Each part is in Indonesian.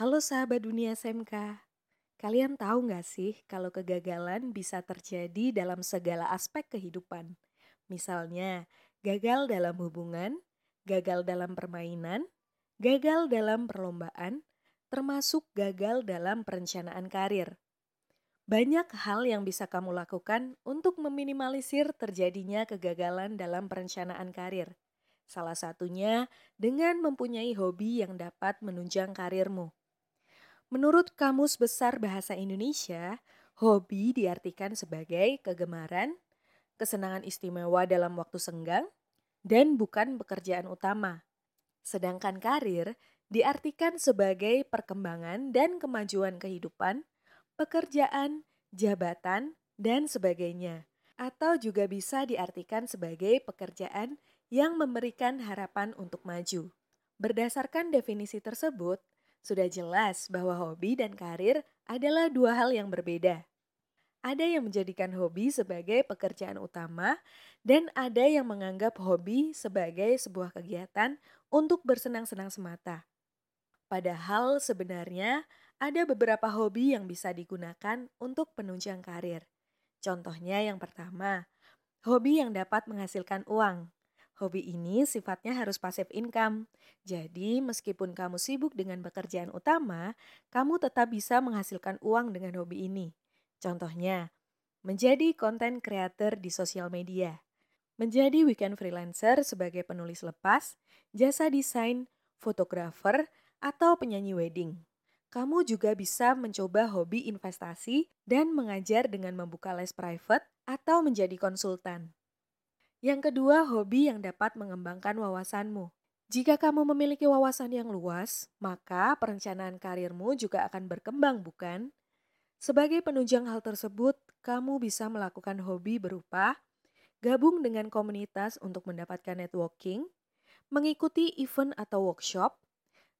Halo sahabat dunia SMK. Kalian tahu nggak sih kalau kegagalan bisa terjadi dalam segala aspek kehidupan? Misalnya, gagal dalam hubungan, gagal dalam permainan, gagal dalam perlombaan, termasuk gagal dalam perencanaan karir. Banyak hal yang bisa kamu lakukan untuk meminimalisir terjadinya kegagalan dalam perencanaan karir. Salah satunya dengan mempunyai hobi yang dapat menunjang karirmu. Menurut Kamus Besar Bahasa Indonesia, hobi diartikan sebagai kegemaran, kesenangan istimewa dalam waktu senggang, dan bukan pekerjaan utama. Sedangkan karir diartikan sebagai perkembangan dan kemajuan kehidupan, pekerjaan, jabatan, dan sebagainya. Atau juga bisa diartikan sebagai pekerjaan yang memberikan harapan untuk maju. Berdasarkan definisi tersebut, sudah jelas bahwa hobi dan karir adalah dua hal yang berbeda. Ada yang menjadikan hobi sebagai pekerjaan utama, dan ada yang menganggap hobi sebagai sebuah kegiatan untuk bersenang-senang semata. Padahal sebenarnya ada beberapa hobi yang bisa digunakan untuk penunjang karir. Contohnya yang pertama, hobi yang dapat menghasilkan uang. Hobi ini sifatnya harus passive income. Jadi, meskipun kamu sibuk dengan pekerjaan utama, kamu tetap bisa menghasilkan uang dengan hobi ini. Contohnya, menjadi konten creator di sosial media, menjadi weekend freelancer sebagai penulis lepas, jasa desain, fotografer, atau penyanyi wedding. Kamu juga bisa mencoba hobi investasi dan mengajar dengan membuka les private atau menjadi konsultan. Yang kedua, hobi yang dapat mengembangkan wawasanmu. Jika kamu memiliki wawasan yang luas, maka perencanaan karirmu juga akan berkembang, bukan? Sebagai penunjang hal tersebut, kamu bisa melakukan hobi berupa gabung dengan komunitas untuk mendapatkan networking, mengikuti event atau workshop,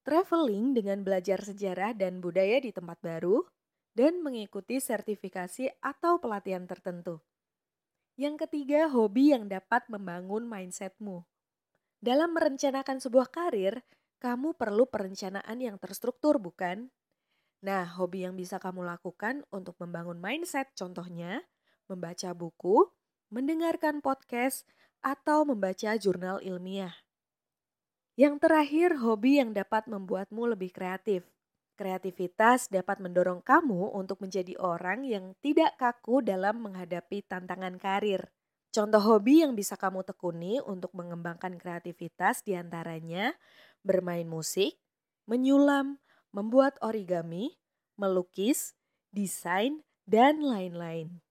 traveling dengan belajar sejarah dan budaya di tempat baru, dan mengikuti sertifikasi atau pelatihan tertentu. Yang ketiga, hobi yang dapat membangun mindsetmu. Dalam merencanakan sebuah karir, kamu perlu perencanaan yang terstruktur, bukan? Nah, hobi yang bisa kamu lakukan untuk membangun mindset contohnya membaca buku, mendengarkan podcast, atau membaca jurnal ilmiah. Yang terakhir, hobi yang dapat membuatmu lebih kreatif. Kreativitas dapat mendorong kamu untuk menjadi orang yang tidak kaku dalam menghadapi tantangan karir. Contoh hobi yang bisa kamu tekuni untuk mengembangkan kreativitas di antaranya bermain musik, menyulam, membuat origami, melukis, desain, dan lain-lain.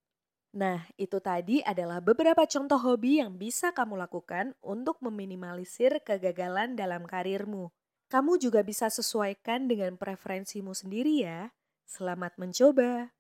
Nah, itu tadi adalah beberapa contoh hobi yang bisa kamu lakukan untuk meminimalisir kegagalan dalam karirmu. Kamu juga bisa sesuaikan dengan preferensimu sendiri ya. Selamat mencoba.